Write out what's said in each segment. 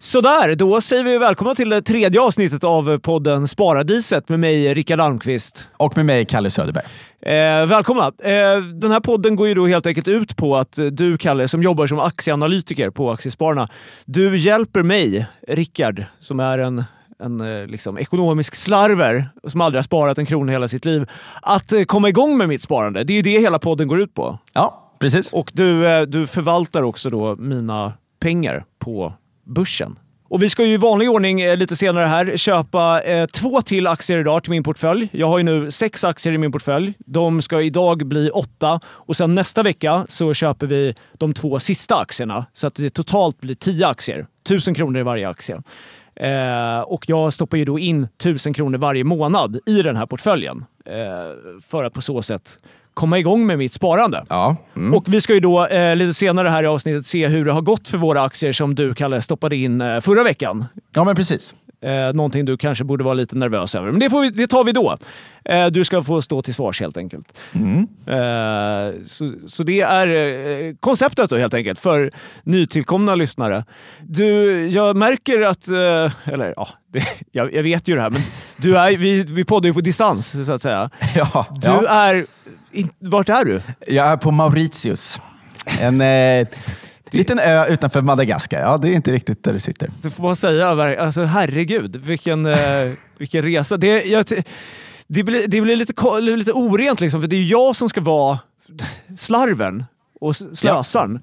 Sådär, då säger vi välkomna till det tredje avsnittet av podden Sparadiset med mig, Rickard Almqvist. Och med mig, Kalle Söderberg. Eh, välkomna! Eh, den här podden går ju då helt enkelt ut på att du, Kalle, som jobbar som aktieanalytiker på Aktiespararna, du hjälper mig, Rickard, som är en en eh, liksom, ekonomisk slarver som aldrig har sparat en krona hela sitt liv, att eh, komma igång med mitt sparande. Det är ju det hela podden går ut på. Ja, precis. Och du, eh, du förvaltar också då mina pengar på börsen. Och vi ska ju i vanlig ordning eh, lite senare här köpa eh, två till aktier idag till min portfölj. Jag har ju nu sex aktier i min portfölj. De ska idag bli åtta och sen nästa vecka så köper vi de två sista aktierna så att det totalt blir tio aktier. Tusen kronor i varje aktie. Eh, och jag stoppar ju då in tusen kronor varje månad i den här portföljen eh, för att på så sätt komma igång med mitt sparande. Ja. Mm. Och vi ska ju då eh, lite senare här i avsnittet se hur det har gått för våra aktier som du, Kalle, stoppade in eh, förra veckan. Ja, men precis. Eh, någonting du kanske borde vara lite nervös över. Men det, får vi, det tar vi då. Eh, du ska få stå till svars helt enkelt. Mm. Eh, så, så det är eh, konceptet då helt enkelt för nytillkomna lyssnare. Du, jag märker att, eh, eller ja, det, jag, jag, vet ju det här, men du är, vi, vi poddar ju på distans så att säga. Ja, Du ja. är, in, vart är du? Jag är på Mauritius. En eh, liten ö utanför Madagaskar. Ja, det är inte riktigt där du sitter. Det får man säga. Alltså, herregud, vilken, eh, vilken resa. Det, jag, det, blir, det blir lite, lite orent, liksom, för det är ju jag som ska vara slarven och slösaren.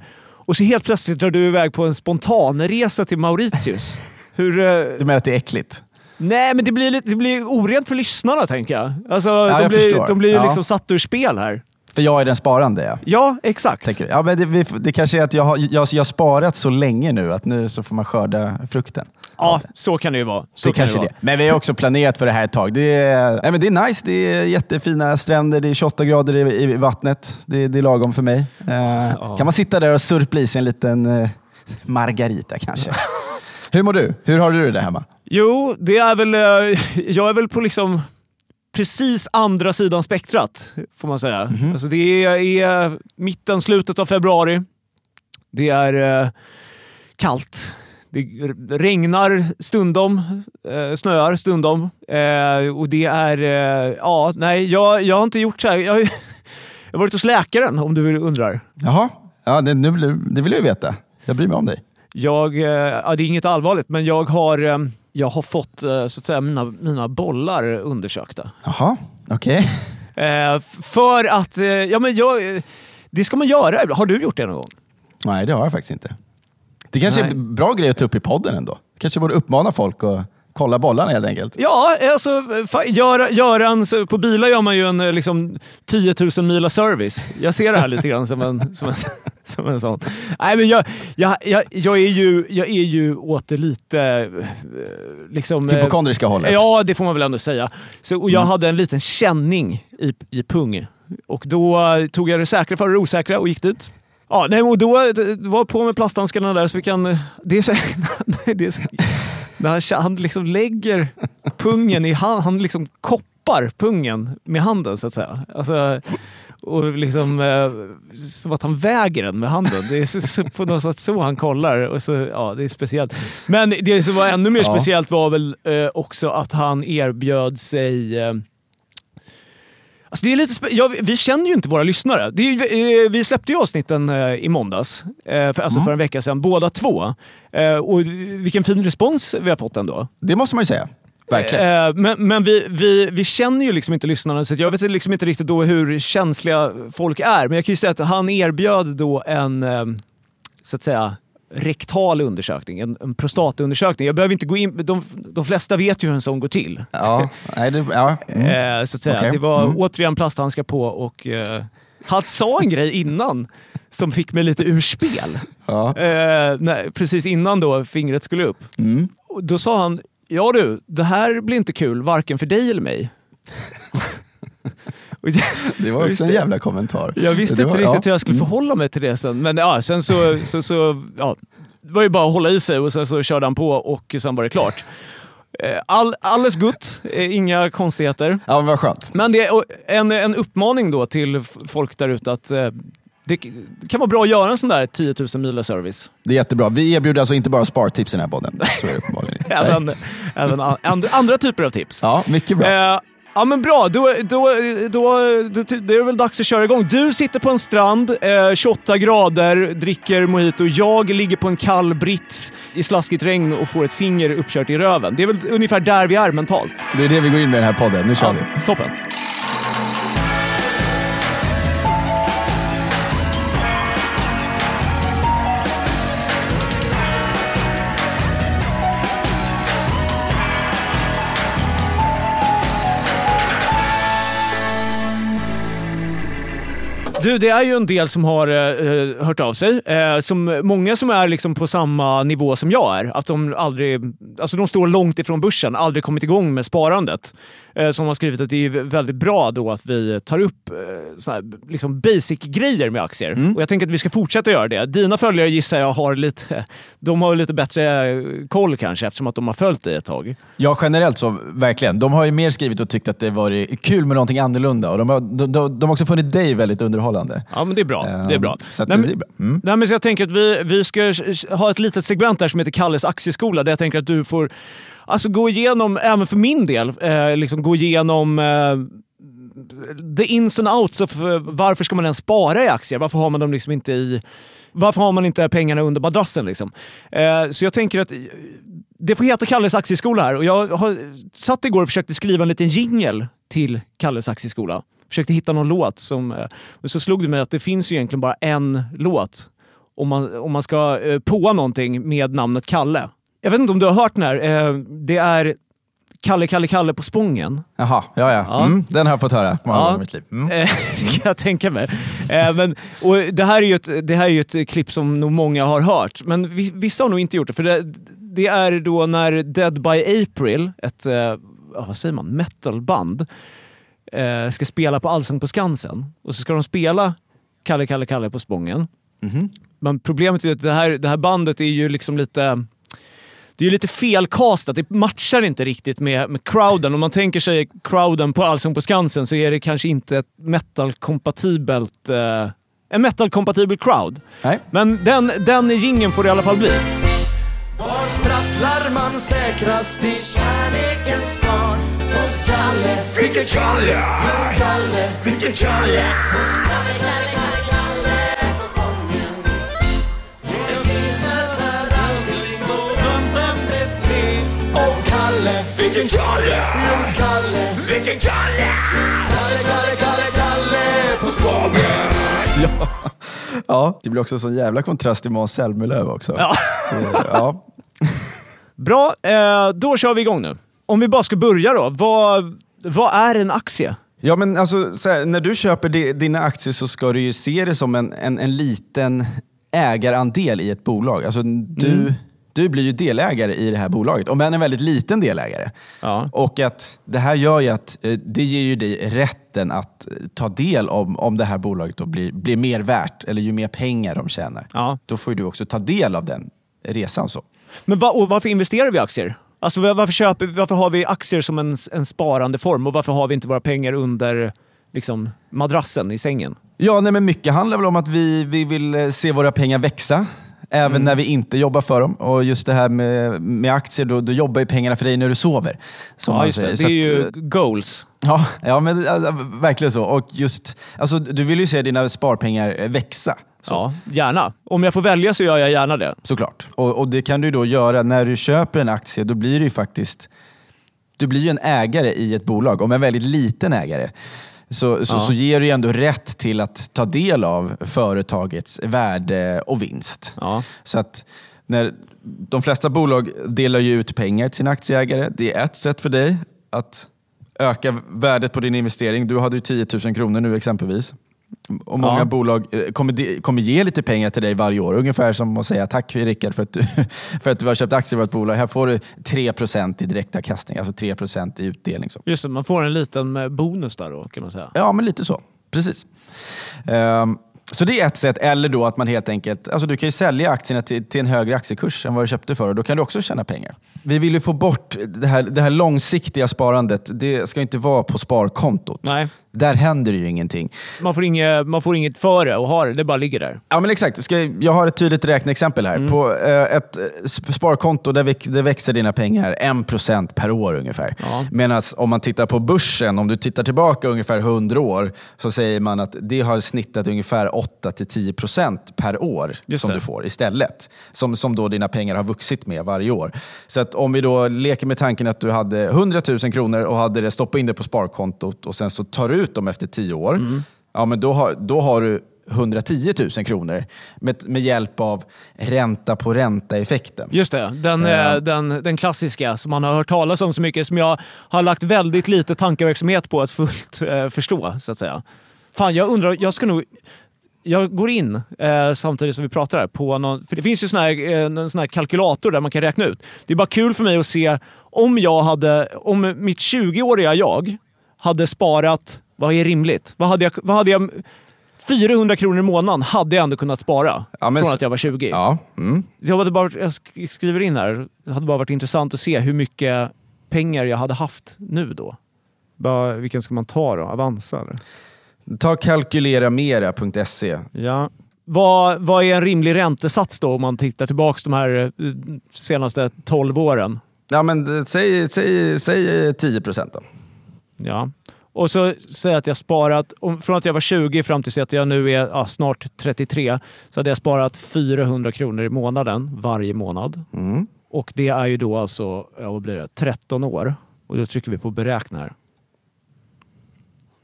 Och så helt plötsligt drar du iväg på en spontanresa till Mauritius. Hur, eh, Du menar att det är äckligt? Nej, men det blir, lite, det blir orent för lyssnarna, tänker jag. Alltså, de, jag blir, de blir ju Ja. liksom satt ur spel här. För jag är den sparande, ja. Ja, exakt. Tänker? Ja, men det, vi, det kanske är att jag har, jag, jag sparat så länge nu att nu så får man skörda frukten. Ja, så kan det ju vara. Så det kan kanske det det. vara. Men vi har också planerat för det här ett tag. Det är, nej, men det är nice, det är jättefina stränder, det är 28 grader i, i vattnet. Det, det är lagom för mig. Eh, Kan man sitta där och surpla i sig en liten eh, margarita kanske? Hur mår du? Hur har du det där hemma? Jo, det är väl... eh, Jag är väl på liksom precis andra sidan spektrat, får man säga. Alltså det är, mitten, slutet av februari. Det är eh, kallt. Det regnar stundom, eh, snöar stundom. Och det är... Ja, nej, jag, jag har inte gjort så här. Jag, har varit hos läkaren om du undrar. Jaha, ja, det, nu, det vill jag ju veta. Jag bryr mig om dig. Jag, ja, det är inget allvarligt, men jag har, jag har fått eh, så att säga, mina, mina bollar undersökta. Jaha, okej. Eh, för att, eh, ja men jag, det ska man göra. Har du gjort det någon gång? Nej, det har jag faktiskt inte. Det kanske är Nej. en bra grej att ta upp i podden ändå. Kanske borde uppmana folk att kolla bollarna helt enkelt. Ja, alltså fa- göra, göra en, så- på bilar gör man ju en eh, liksom, 10 000 mila service. Jag ser det här lite grann som en, som en, som en sån. Nej, men jag, jag, jag, jag, är ju, jag är ju åt det lite... eh, Liksom, eh, Hypokondriska hållet. Ja, det får man väl ändå säga. Så, och jag hade en liten känning i, i pung. Och då tog jag det säkra för det osäkra och gick dit. Ja, nej, och då var på med plasthandskarna där så vi kan... Det är så, nej, det är så, när han, han liksom lägger pungen i hand, han liksom koppar pungen med handen så att säga. Alltså, och liksom eh, som att han väger den med handen. Det är så, så, på något sätt så han kollar. Och så, ja, det är speciellt. Men det som var ännu mer Ja. speciellt var väl eh, också att han erbjöd sig... Eh, Alltså det är lite ja, vi- känner ju inte våra lyssnare. Är, eh, vi släppte ju avsnitten eh, i måndags, eh, för, alltså för en vecka sedan, båda två. Och vilken fin respons vi har fått ändå. Det måste man ju säga. Verkligen. Men men vi, vi, vi känner ju liksom inte lyssnarna, så jag vet liksom inte riktigt då hur känsliga folk är. Men jag kan ju säga att han erbjöd då en, så att säga, rektal undersökning, en, en prostatundersökning. Jag behöver inte gå in, de, de flesta vet ju hur en sån går till. Ja, nej, det, ja. Mm. Eh, så att säga. Okej. Det var Mm. återigen plasthandskar på och eh, han sa en grej innan som fick mig lite ur spel. Ja. Eh, när, precis innan då fingret skulle upp. Mm. Då sa han, ja du, det här blir inte kul varken för dig eller mig. Det var också en jävla kommentar. jag visste Det inte var- riktigt ja. hur jag skulle Mm. förhålla mig till det sen. Men ja, sen så, så, så ja, det var ju bara att hålla i sig och sen så körde han på och sen var det klart. Eh, All, alles gott, eh, inga konstigheter. Ja, men vad skönt. Men det är en, en uppmaning då till folk där ute att eh, det kan vara bra att göra en sån där 10 000 mila service. Det är jättebra. Vi erbjuder alltså inte bara spartips i den här podden. Så är det uppenbarligen. Även, även an- andra, andra typer av tips. Ja, mycket bra. Eh, ja men bra, då, då, då, då, är det väl dags att köra igång. Du sitter på en strand, eh, 28 grader, dricker mojito. Jag ligger på en kall brits i slaskigt regn och får ett finger uppkört i röven. Det är väl ungefär där vi är mentalt. Det är det vi går in med i den här podden. Nu kör vi. Ja, toppen. Du, det är ju en del som har eh, hört av sig. Eh, som, många som är liksom på samma nivå som jag är. Att de, aldrig, alltså de står långt ifrån börsen, aldrig kommit igång med sparandet. Eh, som har skrivit att det är väldigt bra då att vi tar upp eh, här, liksom basic-grejer med aktier. Och jag tänker att vi ska fortsätta göra det. Dina följare gissar jag har lite, de har lite bättre eh, koll kanske eftersom att de har följt dig ett tag. Ja, generellt så verkligen. De har ju mer skrivit och tyckt att det varit kul med någonting annorlunda. Och de, har, de, de, de har också funnit dig väldigt underhållande. Ja, men det är bra. Det är bra. Ehm, Så Nej, det men- är bra. Mm. Nej, men så jag tänker att vi, vi ska ha ett litet segment där som heter Kalles aktieskola där jag tänker att du får alltså, gå igenom, även för min del, eh, liksom gå igenom eh, the ins and outs of eh, varför ska man ens spara i aktier? Varför har man dem liksom inte i... Varför har man inte pengarna under madrassen? Liksom? Eh, så jag tänker att det får heta Kalles aktieskola här och jag har satt igår och försökte skriva en liten jingle till Kalles aktieskola. Försökte hitta någon låt som... eh, Men så slog det mig att det finns ju egentligen bara en låt om man, om man ska eh, påa någonting med namnet Kalle. Jag vet inte om du har hört den här. Eh, det är Kalle, Kalle, Kalle på Spången. Jaha, ja, ja. Ja. Mm, den har jag fått höra många Ja. gånger i mitt liv. Mm. Kan jag tänka mig. Eh, men, och det, här är ju ett, det här är ju ett klipp som nog många har hört, men vi- vissa har nog inte gjort det. För det, det är då när Dead by April, ett vad säger man, metalband, eh, ska spela på Allsång på Skansen. Och så ska de spela Kalle, Kalle, Kalle på Spången. Mhm. Men problemet är att det här, det här bandet är ju liksom lite... Det är ju lite felkastat, det matchar inte riktigt med, med crowden. Om man tänker sig crowden på Allsång på Skansen så är det kanske inte ett metal-kompatibelt... Eh, en metal-kompatibel crowd. Nej. Men den, den gingen får det i alla fall bli. Var sprattlar man säkrast i kärlekens barn? Hos Kalle. Vilken Kalle? Kalle. Vilken Kalle? Hos Kalle, Kalle, Kalle, Kalle på Spången. En visar där aldrig någon stämde fel. Och Kalle. Vilken Kalle? Jo, Kalle. Vilken Kalle? Kalle, Kalle, Kalle, Kalle på Spången. Ja. ja, det blir också en sån jävla kontrast till Måns Zelmerlöw också. Ja. Eh, ja. Bra, eh, då kör vi igång nu. Om vi bara ska börja då. Vad, vad är en aktie? Ja, men alltså, så här, när du köper di- dina aktier så ska du ju se det som en, en, en liten ägarandel i ett bolag. Alltså, du, du blir ju delägare i det här bolaget, om än en väldigt liten delägare. Ja. Och att det här gör ju att eh, det ger ju dig rätten att eh, ta del om, om det här bolaget då blir, blir mer värt, eller ju mer pengar de tjänar. Ja. Då får du också ta del av den resan. så. Men va, varför investerar vi i aktier? Alltså var- varför, köper, varför har vi aktier som en, en sparande form och varför har vi inte våra pengar under liksom, madrassen i sängen? Ja, nej, men mycket handlar väl om att vi, vi vill eh, se våra pengar växa. Även Mm. när vi inte jobbar för dem. Och just det här med, med aktier, då, då jobbar ju pengarna för dig när du sover. Ja, just det. Det är ju eh, goals. Ja, ja men alltså, verkligen så. Och just, alltså, du vill ju se dina sparpengar växa. Så. Ja, gärna. Om jag får välja så gör jag gärna det. Såklart. Och, och det kan du då göra när du köper en aktie. Då blir du ju faktiskt du blir ju en ägare i ett bolag. Om en väldigt liten ägare så, så, Ja. så ger du ju ändå rätt till att ta del av företagets värde och vinst. Ja. Så att när de flesta bolag delar ju ut pengar till sina aktieägare. Det är ett sätt för dig att öka värdet på din investering. Du hade ju 10 000 kronor nu exempelvis. Och många Ja. bolag eh, kommer, de, kommer ge lite pengar till dig varje år. Ungefär som att säga tack Rickard för att du, för att du har köpt aktier i vårt bolag. Här får du 3% i direktavkastning, alltså 3% i utdelning. Så. Just det, man får en liten eh, bonus där då kan man säga. Ja, men lite så. Precis. Ehm, så det är ett sätt. Eller då att man helt enkelt, alltså du kan ju sälja aktierna till, till en högre aktiekurs än vad du köpte för och då kan du också tjäna pengar. Vi vill ju få bort det här, det här långsiktiga sparandet. Det ska inte vara på sparkontot. Nej. Där händer ju ingenting. Man får, inget, man får inget för det och har det, det bara ligger där. Ja men exakt. Ska, jag har ett tydligt räkneexempel här. På eh, ett sp- sparkonto där, där växer dina pengar 1% per år ungefär. Ja. Medan om man tittar på börsen, om du tittar tillbaka ungefär 100 år, så säger man att det har snittat ungefär 8-10% per år Just som det. du får istället. Som, som då dina pengar har vuxit med varje år. Så att om vi då leker med tanken att du hade 100 000 kronor och hade det, stoppat in det på sparkontot och sen så tar du ut dem efter 10 år. Mm. Ja, men då har, då har du 110 000 kronor med, med hjälp av ränta på ränta-effekten. Just det, den, eh, den, den klassiska som man har hört talas om så mycket, som jag har lagt väldigt lite tankeverksamhet på att fullt eh, förstå, så att säga. Fan, jag undrar, jag ska nog... Jag går in eh, samtidigt som vi pratar här på någon... För det finns ju sån här, eh, en sån här kalkylator där man kan räkna ut. Det är bara kul för mig att se om jag hade... Om mitt 20-åriga jag hade sparat... Vad är rimligt? Vad hade jag... Vad hade jag 400 kronor i månaden hade jag ändå kunnat spara Ja, men från att jag var 20. Ja, mm. Jag, hade bara, jag sk- skriver in här, det hade bara varit intressant att se hur mycket pengar jag hade haft nu då. Bara, vilken ska man ta då? Avanza eller? Ta kalkyleramera.se. Ja. Vad, vad är en rimlig räntesats då om man tittar tillbaka de här eh, senaste 12 åren? Ja, men, eh, säg, säg, säg 10 procent då. Ja. Och så säger jag att jag sparat, från att jag var 20 fram till att jag nu är ja, snart 33, så hade jag sparat 400 kronor i månaden varje månad. Mm. Och det är ju då alltså, ja, vad blir det, 13 år. Och då trycker vi på beräkna här.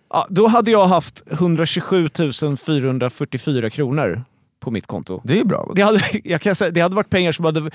Ja, då hade jag haft 127 444 kronor på mitt konto. Det är bra. Det hade, jag kan säga, det hade varit pengar som hade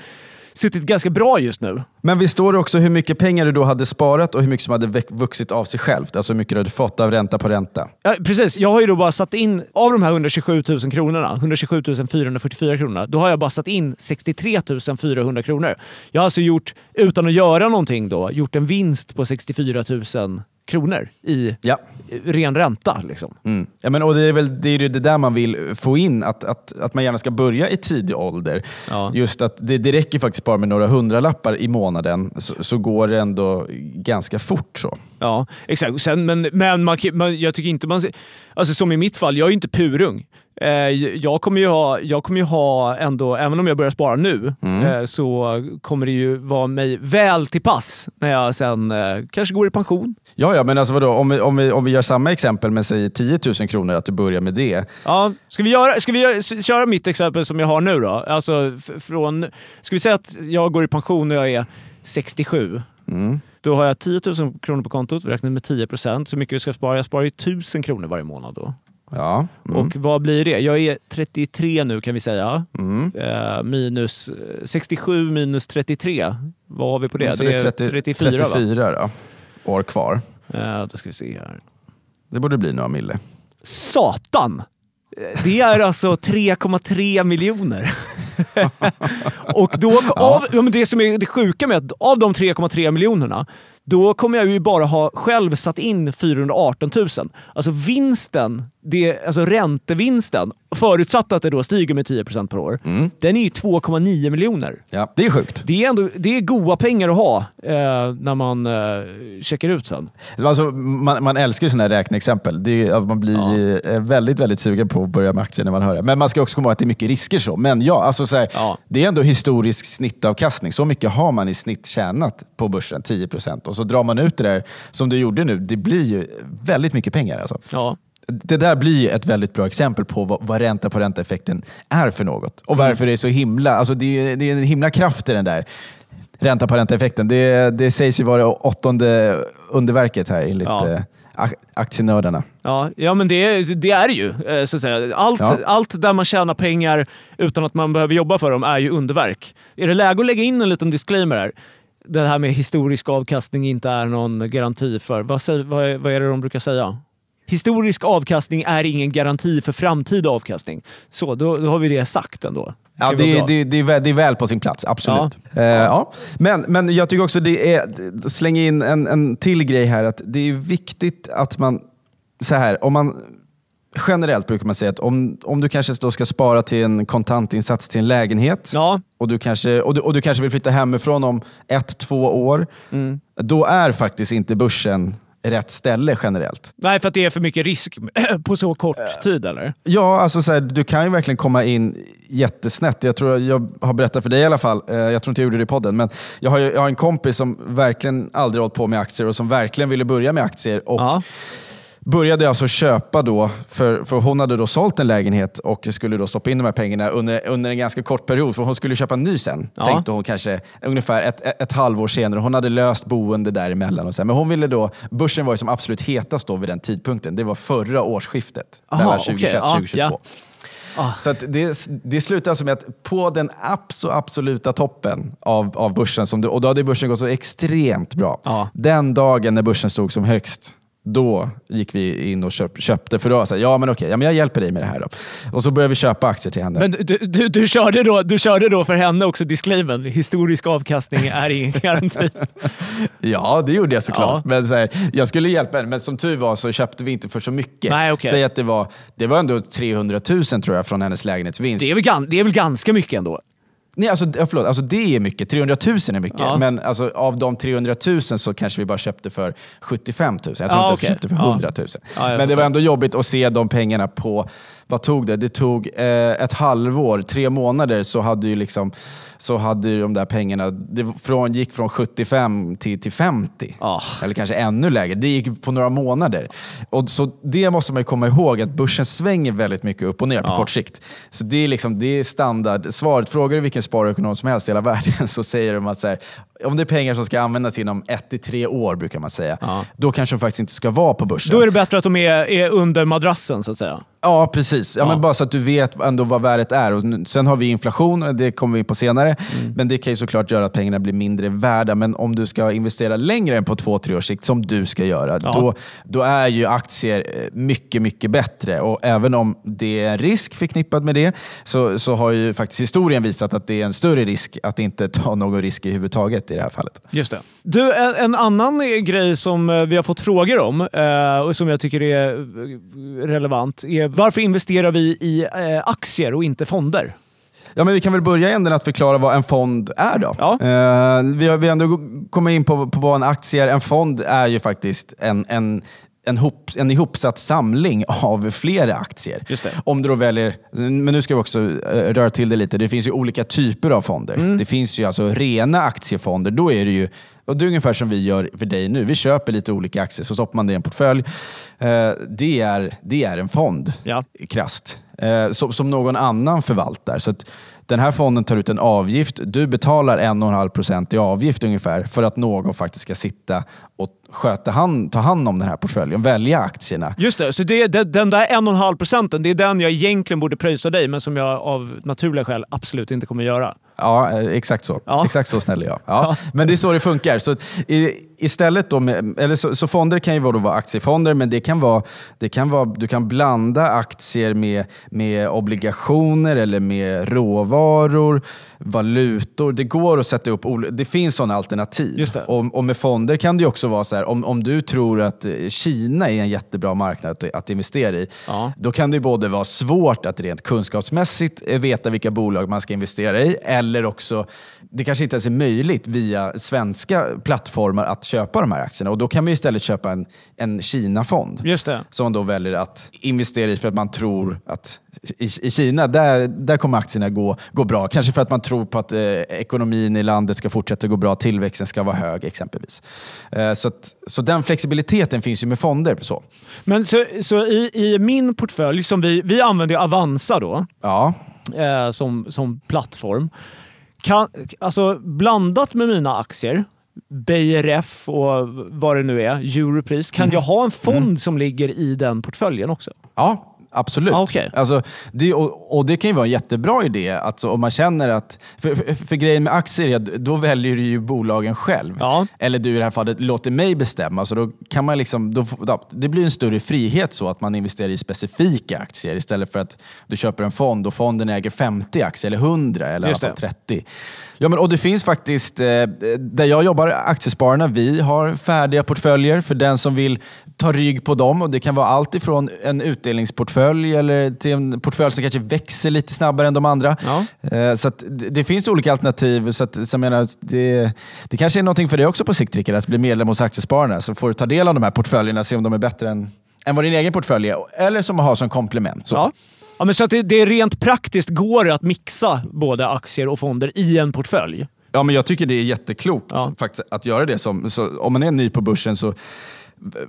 suttit ganska bra just nu. Men vi står också hur mycket pengar du då hade sparat och hur mycket som hade vuxit av sig självt. Alltså hur mycket du hade fått av ränta på ränta. Ja, precis, jag har ju då bara satt in, av de här 127 000 kronorna, 127 444 kronorna, då har jag bara satt in 63 400 kronor. Jag har alltså gjort, utan att göra någonting då, gjort en vinst på 64 000 kronor i Ja. ren ränta. Liksom. Mm. Ja, men, och det är väl det, är det där man vill få in, att, att, att man gärna ska börja i tidig ålder. Ja. Just att det, det räcker faktiskt bara med några hundralappar i månaden så, så går det ändå ganska fort. så. Ja, exakt. Sen, men men man, man, jag tycker inte man... Alltså som i mitt fall, jag är ju inte purung. Eh, jag kommer ju ha, jag kommer ju ha ändå, även om jag börjar spara nu, eh, så kommer det ju vara mig väl till pass när jag sen eh, kanske går i pension. Ja, ja, men alltså vadå? Om, vi, om, vi, om vi gör samma exempel med säg 10 000 kronor, att du börjar med det. Ja, ska vi, göra, ska vi göra, köra mitt exempel som jag har nu då? Alltså från... Ska vi säga att jag går i pension när jag är 67. Mm. Då har jag 10 000 kronor på kontot, vi räknar med 10 procent. Så mycket vi ska spara. Jag sparar ju 1000 kronor varje månad då. Ja. Mm. Och vad blir det? Jag är 33 nu kan vi säga. Mm. Eh, minus, eh, 67 minus 33. Vad har vi på det? Så det är 30 34, va? 34 då, år kvar. Eh, då ska vi se här. Det borde bli några mille. Satan! Eh, Det är alltså 3,3 miljoner. och då, av, ja, det som är det sjuka med att av de 3,3 miljonerna, då kommer jag ju bara ha själv satt in 418 000. Alltså vinsten, det, alltså räntevinsten, förutsatt att det då stiger med 10% per år, den är ju 2,9 miljoner. Ja, det är sjukt. Det är, ändå, det är goda pengar att ha eh, när man eh, checkar ut sen. Alltså, man, man älskar ju sådana här räkneexempel. Det är, man blir eh, väldigt, väldigt sugen på att börja med aktier när man hör det. Men man ska också komma ihåg att det är mycket risker. så. Men ja, alltså, så här, Ja. det är ändå historisk snittavkastning. Så mycket har man i snitt tjänat på börsen, 10 procent. Och så drar man ut det där som du gjorde nu. Det blir ju väldigt mycket pengar. Alltså. Ja. Det där blir ett väldigt bra exempel på vad, vad ränta på ränta-effekten är för något. Och varför det är så himla... Alltså det, är, det är en himla kraft i den där ränta på ränta-effekten. Det, det sägs ju vara åttonde underverket här enligt Ja. eh, ak- aktienördarna. Ja, ja men det, det är det ju. eh, Så att säga. Allt, Ja. allt där man tjänar pengar utan att man behöver jobba för dem är ju underverk. Är det läge att lägga in en liten disclaimer här? Det här med historisk avkastning inte är någon garanti för... Vad, vad, vad är det de brukar säga? Historisk avkastning är ingen garanti för framtida avkastning. Så, då, då har vi det sagt ändå. Ja, Det det, det, det, är väl, det är väl på sin plats, absolut. Ja. ja. Men, men jag tycker också det är, släng in en, en till grej här, att det är viktigt att man, så här, om man generellt brukar man säga att om, om du kanske då ska spara till en kontantinsats till en lägenhet Ja, och, du kanske, och, du, och du kanske vill flytta hemifrån om ett, två år, Mm. då är faktiskt inte börsen rätt ställe generellt. nej för att det är för mycket risk på så kort tid eller? Ja, alltså så här, du kan ju verkligen komma in jättesnett. Jag tror jag har berättat för dig i alla fall, eh, jag tror inte jag gjorde det i podden, men jag har, ju, jag har en kompis som verkligen aldrig hållit på med aktier och som verkligen ville börja med aktier. Och Ja. Började alltså köpa då, för, för hon hade då sålt en lägenhet och skulle då stoppa in de här pengarna under, under en ganska kort period, för hon skulle köpa en ny sen. Ja. Tänkte hon kanske ungefär ett, ett, ett halvår senare. Hon hade löst boende däremellan. Och så här. Men hon ville då, börsen var ju som absolut hetast då vid den tidpunkten. Det var förra årsskiftet, Aha, mellan okej. 2021 och Ja, 2022. ja. Så att det, det slutar alltså med att på den abso, absoluta toppen av, av börsen, som det, och då hade börsen gått så extremt bra. Den dagen när börsen stod som högst, då gick vi in och köp, köpte. För då var jag så här, ja men okej, ja, men jag hjälper dig med det här då. Och så började vi köpa aktier till henne. Men du, du, du, körde då, du körde då för henne också disclaimern, historisk avkastning är ingen garanti. Ja, det gjorde jag såklart. Ja. Men så här, jag skulle hjälpa henne, men som tur var så köpte vi inte för så mycket. Nej, okej. Säg att det var, det var ändå 300 000 tror jag från hennes lägenhetsvinst. Det är väl, det är väl ganska mycket ändå? Nej, alltså, förlåt, alltså det är mycket. 300 000 är mycket. Ja. Men alltså, av de 300 000 så kanske vi bara köpte för 75 000. Jag tror Ja, inte att vi köpte för Ja. 100 000. Ja, men det var ändå jobbigt att se de pengarna på, vad tog det? Det tog eh, ett halvår, tre månader så hade ju liksom så hade de där pengarna, det från, gick från 75 till, till 50. Ah. Eller kanske ännu lägre. Det gick på några månader. Och så det måste man ju komma ihåg, att börsen svänger väldigt mycket upp och ner på Ja. kort sikt. Så det är, liksom, det är standard. Svaret, frågar du vilken sparekonom som helst i hela världen så säger de att så här, om det är pengar som ska användas inom ett till tre år, brukar man säga, Ja. då kanske de faktiskt inte ska vara på börsen. Då är det bättre att de är, är under madrassen så att säga. Ja, precis. Ja, Ja. Men bara så att du vet ändå vad värdet är. Och sen har vi inflation, det kommer vi in på senare. Mm. Men det kan ju såklart göra att pengarna blir mindre värda. Men om du ska investera längre än på två, tre års sikt, som du ska göra, Ja. då, då är ju aktier eh, mycket, mycket bättre. Och även om det är en risk förknippad med det, så, så har ju faktiskt historien visat att det är en större risk att inte ta någon risk i överhuvudtaget i det här fallet. Just det. Du, en, en annan eh, grej som eh, vi har fått frågor om eh, och som jag tycker är relevant är varför investerar vi i eh, aktier och inte fonder? Ja, men vi kan väl börja änden att förklara vad en fond är då. Ja. Eh, vi har, vi har ändå kommit in på, på vad en aktie är. En fond är ju faktiskt en, en, en, hop, en ihopsatt samling av flera aktier. Det. Om du då väljer, men nu ska vi också eh, röra till det lite. Det finns ju olika typer av fonder. Mm. Det finns ju alltså rena aktiefonder. Då är det ju och det är ungefär som vi gör för dig nu. Vi köper lite olika aktier, så stoppar man det i en portfölj. Eh, det, är, det är en fond, Ja. krasst, eh, som, som någon annan förvaltar. Så att den här fonden tar ut en avgift. Du betalar 1,5 procent i avgift ungefär för att någon faktiskt ska sitta och sköta hand, ta hand om den här portföljen, välja aktierna. Just det, så det, det, den där 1,5 procenten, det är den jag egentligen borde pröjsa dig, men som jag av naturliga skäl absolut inte kommer göra. Ja, eh, exakt så. Ja. Exakt så snäll är jag. Ja. Men det är så det funkar. Så istället då med, eller så, så fonder kan ju vara, då vara aktiefonder, men det kan vara, det kan vara, du kan blanda aktier med, med obligationer eller med råvaror, valutor. Det går att sätta upp, det finns sådana alternativ. Och, och med fonder kan det också vara så så här, om, om du tror att Kina är en jättebra marknad att, att investera i, Ja. då kan det både vara svårt att rent kunskapsmässigt veta vilka bolag man ska investera i, eller också, det kanske inte ens är möjligt via svenska plattformar att köpa de här aktierna. Och då kan man istället köpa en, en Kina-fond som man då väljer att investera i för att man tror att i, i Kina, där, där kommer aktierna gå, gå bra. Kanske för att man tror på att eh, ekonomin i landet ska fortsätta gå bra, tillväxten ska vara hög exempelvis. Eh, så, att, så den flexibiliteten finns ju med fonder. Så. Men så, så i, i min portfölj, som vi, vi använder Avanza då, Ja, eh, som, som plattform. Kan, alltså blandat med mina aktier, BRF och vad det nu är, Europris, kan jag ha en fond som ligger i den portföljen också? ja absolut. Ah, okej. alltså, det, och, och det kan ju vara en jättebra idé. Alltså, om man känner att... För, för, för grejen med aktier är att då väljer du ju bolagen själv. Ja. Eller du i det här fallet låter mig bestämma. Så då kan man liksom, då, det blir en större frihet så att man investerar i specifika aktier istället för att du köper en fond och fonden äger 50 aktier eller 100 eller i alla fall det. 30. Ja, men, och det finns faktiskt, eh, där jag jobbar, Aktiespararna, vi har färdiga portföljer för den som vill ta rygg på dem. Och det kan vara allt ifrån en utdelningsportfölj eller till en portfölj som kanske växer lite snabbare än de andra. Ja. Eh, Så att det det finns olika alternativ. Så att, så menar, det, det kanske är någonting för dig också på sikt, Rickard, att bli medlem hos Aktiespararna. Så får du ta del av de här portföljerna och se om de är bättre än, än vad din egen portfölj är. Eller som man har som komplement. Så. Ja. Ja, men så att det, det rent praktiskt går att mixa både aktier och fonder i en portfölj. Ja, men jag tycker det är jätteklokt Ja. faktiskt, att göra det. Som, så, om man är ny på börsen så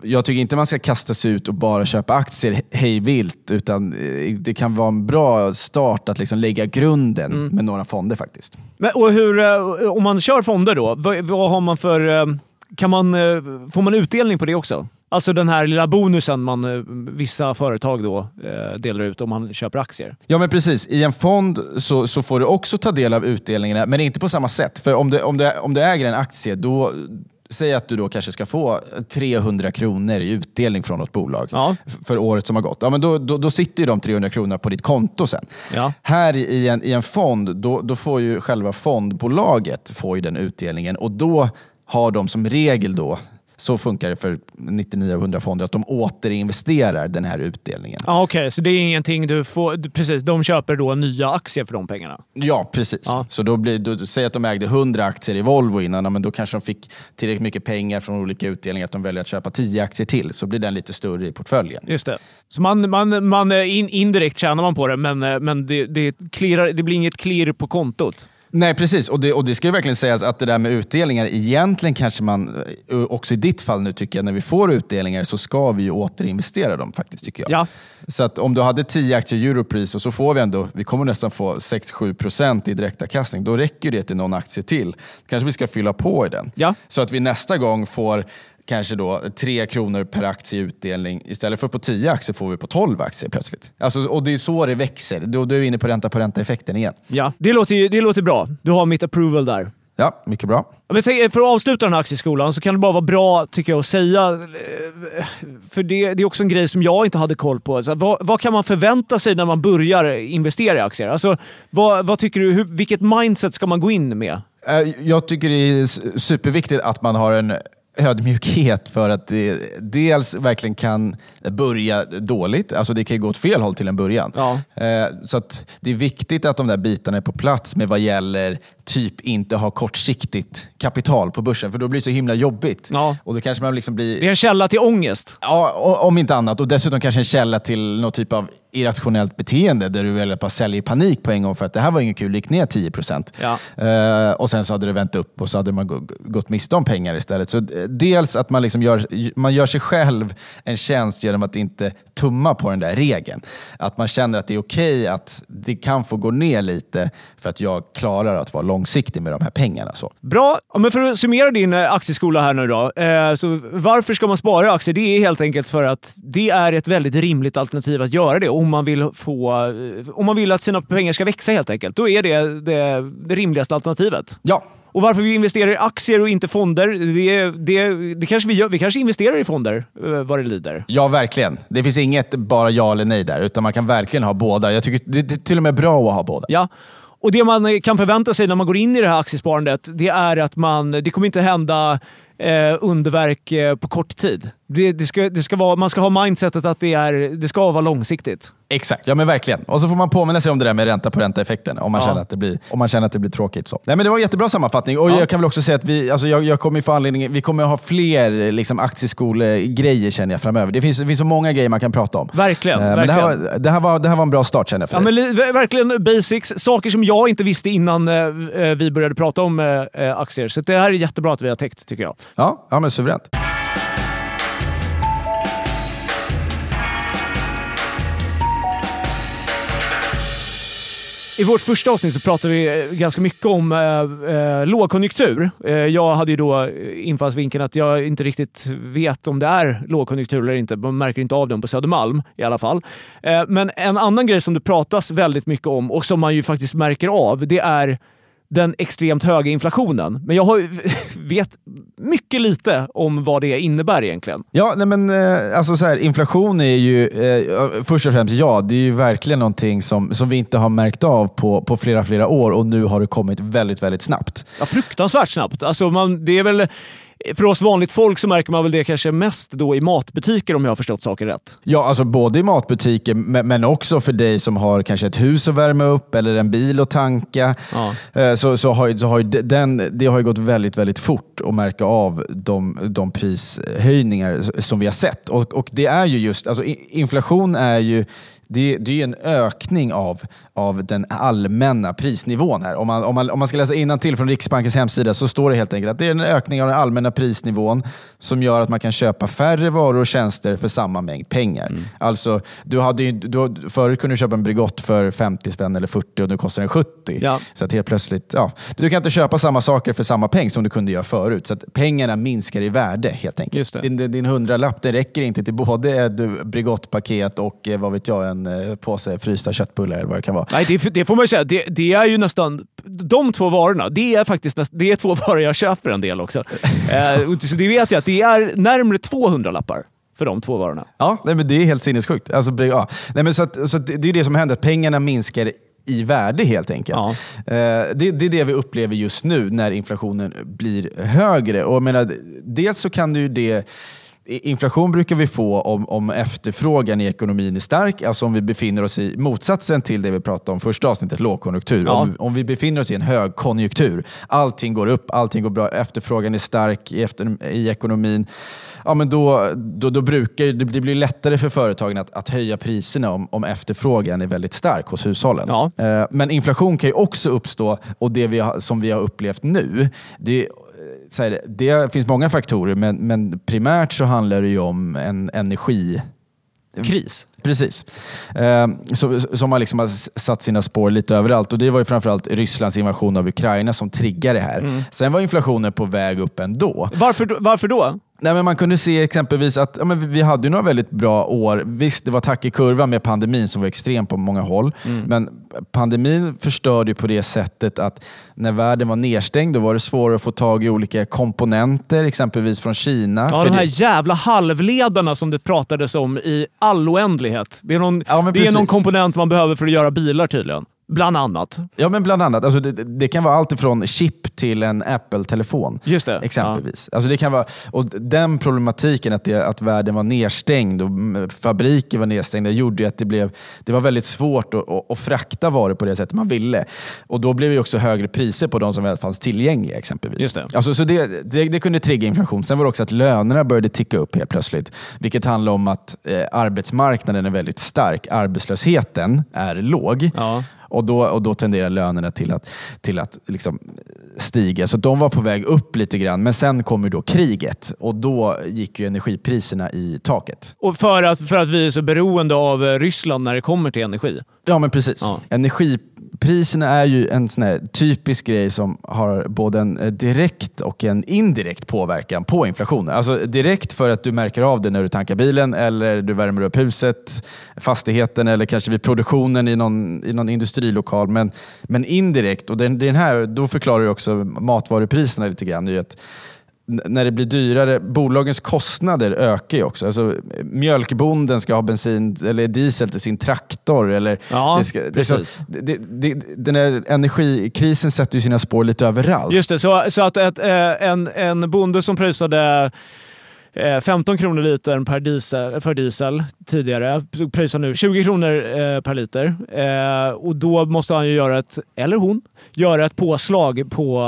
jag tycker inte man ska kasta sig ut och bara köpa aktier hej vilt, utan eh, det kan vara en bra start att liksom lägga grunden Mm. med några fonder faktiskt. Men, och hur, eh, om man kör fonder då, vad, vad har man för... eh, Kan man, får man utdelning på det också? Alltså den här lilla bonusen man, eh, vissa företag då eh, delar ut om man köper aktier. Ja men precis, i en fond så, så får du också ta del av utdelningarna, men inte på samma sätt. För om du, om du, om du äger en aktie, då Säg att du då kanske ska få 300 kronor i utdelning från något bolag Ja. för året som har gått. Ja, men då, då, då sitter ju de 300 kronorna på ditt konto sen. Ja. Här i i en, i en fond, då, då får ju själva fondbolaget får ju den utdelningen och då har de som regel då, så funkar det för 99 av 100 fonder, att de återinvesterar den här utdelningen. Ja, Okej, så det är ingenting du får... Precis, de köper då nya aktier för de pengarna. Ja, precis. Ja. Så då blir, då, säg att de ägde 100 aktier i Volvo innan, men då kanske de fick tillräckligt mycket pengar från olika utdelningar att de väljer att köpa 10 aktier till. Så blir den lite större i portföljen. Just det. Så man, man, man, eh, in, indirekt tjänar man på det, men, eh, men det, det, clearar, det blir inget clear på kontot. Nej, precis. Och det, och det ska ju verkligen sägas att det där med utdelningar, egentligen kanske man, eh, också i ditt fall nu tycker jag, när vi får utdelningar så ska vi ju återinvestera dem faktiskt tycker jag. Ja. Så att om du hade 10 aktier i Europris och så får vi ändå, vi kommer nästan få 6-7% i direktavkastning, då räcker det till någon aktie till. Kanske vi ska fylla på i den. Ja. Så att vi nästa gång får kanske då 3 kronor per aktie i utdelning. Istället för på 10 aktier får vi på 12 aktier plötsligt. Alltså, och det är så det växer. Då, då är vi inne på ränta på ränta-effekten igen. Ja, det låter, det låter bra. Du har mitt approval där. Ja, mycket bra. Men tänk- för att avsluta den här aktieskolan så kan det bara vara bra tycker jag att säga, eh, för det, det är också en grej som jag inte hade koll på. Så vad, vad kan man förvänta sig när man börjar investera i aktier? Alltså, vad, vad tycker du, hur, vilket mindset ska man gå in med? Eh, Jag tycker det är superviktigt att man har en ödmjukhet för att det dels verkligen kan börja dåligt. Alltså det kan ju gå åt fel håll till en början. Ja. Eh, Så det är viktigt att de där bitarna är på plats med vad gäller typ inte ha kortsiktigt kapital på börsen, för då blir det så himla jobbigt. Ja. Och då kanske man liksom blir... Det är en källa till ångest. Ja, om inte annat. Och dessutom kanske en källa till någon typ av irrationellt beteende där du väljer att bara sälja i panik på en gång för att det här var inget kul, det gick ner 10 procent. Ja. Eh, och sen så hade det vänt upp och så hade man gå- gått miste om pengar istället. Så eh, dels att man, liksom gör, man gör sig själv en tjänst genom att inte tumma på den där regeln. Att man känner att det är okej att det kan få gå ner lite för att jag klarar att vara långsiktig med de här pengarna. Så. Bra. Men för att summera din eh, aktieskola här nu då. Eh, så varför ska man spara aktier? Det är helt enkelt för att det är ett väldigt rimligt alternativ att göra det om man vill, få, om man vill att sina pengar ska växa helt enkelt. Då är det det, det rimligaste alternativet. Ja, Och varför vi investerar i aktier och inte fonder, det, det, det kanske vi gör. Vi kanske investerar i fonder eh, vad det lider. Ja, verkligen. Det finns inget bara ja eller nej där, utan man kan verkligen ha båda. Jag tycker det det är till och med bra att ha båda. Ja. Och Det man kan förvänta sig när man går in i det här aktiesparandet, det är att man, det kommer inte hända eh, underverk eh, på kort tid. Det, det ska, det ska vara, man ska ha mindsetet att det, är, det ska vara långsiktigt. Exakt, ja men verkligen. Och så får man påminna sig om det där med ränta på ränta-effekten om, man Ja. känner att det blir- om man känner att det blir tråkigt. Så. Nej, men det var en jättebra sammanfattning. Och Ja. jag kan väl också säga att vi, alltså jag, jag kommer få anledning, vi kommer ha fler liksom, aktieskolegrejer känner jag framöver. Det finns, det finns så många grejer man kan prata om. Verkligen. Eh, Men det verkligen. här, var, det, här var, det här var en bra start känner jag för Ja, dig. men li- ver- verkligen basics. Saker som jag inte visste innan eh, eh, vi började prata om eh, eh, aktier. Så det här är jättebra att vi har täckt, tycker jag. Ja, ja, men suveränt. I vårt första avsnitt så pratade vi eh, ganska mycket om eh, eh, lågkonjunktur. Eh, jag hade ju då eh, infallsvinkeln att jag inte riktigt vet om det är lågkonjunktur eller inte. Man märker inte av den på Södermalm i alla fall. Eh, men en annan grej som det pratas väldigt mycket om och som man ju faktiskt märker av, det är den extremt höga inflationen. Men jag har, vet mycket lite om vad det innebär egentligen. Ja, nej men, eh, alltså så här, inflation är ju, eh, först och främst ja, det är ju verkligen någonting som, som vi inte har märkt av på, på flera, flera år och nu har det kommit väldigt, väldigt snabbt. Ja, fruktansvärt snabbt. Alltså man, det är väl, för oss vanligt folk så märker man väl det kanske mest då i matbutiker om jag har förstått saker rätt. Ja, alltså både i matbutiker men, också för dig som har kanske ett hus att värma upp eller en bil att tanka. Ja. Eh, Så, så har, så har den, det har gått väldigt, väldigt fort att märka av de, de prishöjningar som vi har sett. Och, och det är ju just, alltså inflation är ju det, det är ju en ökning av, av den allmänna prisnivån här. Om man, om man, om man ska läsa till från Riksbankens hemsida så står det helt enkelt att det är en ökning av den allmänna prisnivån som gör att man kan köpa färre varor och tjänster för samma mängd pengar. Alltså, du hade ju, du, förut kunde du köpa en Bregott för 50 spänn eller 40 och nu kostar den 70. Ja. Så att helt plötsligt, ja, du kan inte köpa samma saker för samma peng som du kunde göra förut. Så att pengarna minskar i värde helt enkelt. Din, din hundralapp det räcker inte till både ett Bregott-paket och eh, vad vet jag, en eh, påse frysta köttbullar eller vad det kan vara. Nej, det, det får man ju säga. Det, det är ju nästan... De två varorna, det är faktiskt näst, det är två varor jag köper en del också. eh, så det vet jag att det är närmare 200 lappar för de två varorna. Ja, nej, men det är helt sinnessjukt. Alltså, ja. nej, men så att, så att det är det som händer, att pengarna minskar i värde helt enkelt. Ja. Eh, det, det är det vi upplever just nu när inflationen blir högre. Och jag menar, dels så kan du ju det Inflation brukar vi få om, om efterfrågan i ekonomin är stark, alltså om vi befinner oss i motsatsen till det vi pratade om första avsnittet, lågkonjunktur. Ja. Om, om vi befinner oss i en högkonjunktur, allting går upp, allting går bra, efterfrågan är stark i, efter, i ekonomin, ja, men då, då, då brukar det, det blir lättare för företagen att, att höja priserna om, om efterfrågan är väldigt stark hos hushållen. Ja. Eh, Men inflation kan ju också uppstå, och det vi har, som vi har upplevt nu, det, så här, det finns många faktorer, men, men primärt så handlar det ju om en energi... Kris. Precis. Eh, så, som har liksom satt sina spår lite överallt. Och Det var ju framförallt Rysslands invasion av Ukraina som triggade det här. Sen var inflationen på väg upp ändå. Varför, varför då? Nej, men man kunde se exempelvis att ja, men vi hade några väldigt bra år. Visst, det var tack i kurvan med pandemin som var extrem på många håll. Men pandemin förstörde ju på det sättet att när världen var nedstängd då var det svårare att få tag i olika komponenter, exempelvis från Kina. Ja, de det- här jävla halvledarna som det pratades om i all oändlighet. Det är någon, Ja, det är någon komponent man behöver för att göra bilar tydligen. Bland annat. Ja, men bland annat. Alltså det, det kan vara allt ifrån chip till en Apple-telefon. Just det. Exempelvis. Alltså det kan vara, och den problematiken att, det, att världen var nedstängd och fabriker var nedstängda gjorde ju att det, blev, det var väldigt svårt att, att, att frakta varor på det sättet man ville. Och Då blev det också högre priser på de som väl fanns tillgängliga. exempelvis. Just det. Alltså, så det, det, det kunde trigga inflation. Sen var det också att lönerna började ticka upp helt plötsligt. Vilket handlar om att eh, arbetsmarknaden är väldigt stark. Arbetslösheten är låg. Ja. Och då, och då tenderar lönerna till att, till att liksom stiga. Så de var på väg upp lite grann. Men sen kom ju då kriget och då gick ju energipriserna i taket. Och för att, för att vi är så beroende av Ryssland när det kommer till energi. Ja, men precis. Ja. Priserna är ju en sån här typisk grej som har både en eh, direkt och en indirekt påverkan på inflationen. Alltså direkt för att du märker av det när du tankar bilen eller du värmer upp huset, fastigheten eller kanske vid produktionen i någon, i någon industrilokal. Men, men indirekt, och den, den här, då förklarar du också matvarupriserna lite grann, är ju att när det blir dyrare, bolagens kostnader ökar ju också. Alltså, mjölkbonden ska ha bensin eller diesel till sin traktor. Eller Ja, det ska, precis. det, det, den här energikrisen sätter ju sina spår lite överallt. Just det, så, så att ett, eh, en, en bonde som pröjsade eh, 15 kronor litern per diesel, för diesel tidigare pröjsar nu 20 kronor eh, per liter. Eh, och då måste han ju göra ett, eller hon, göra ett påslag på,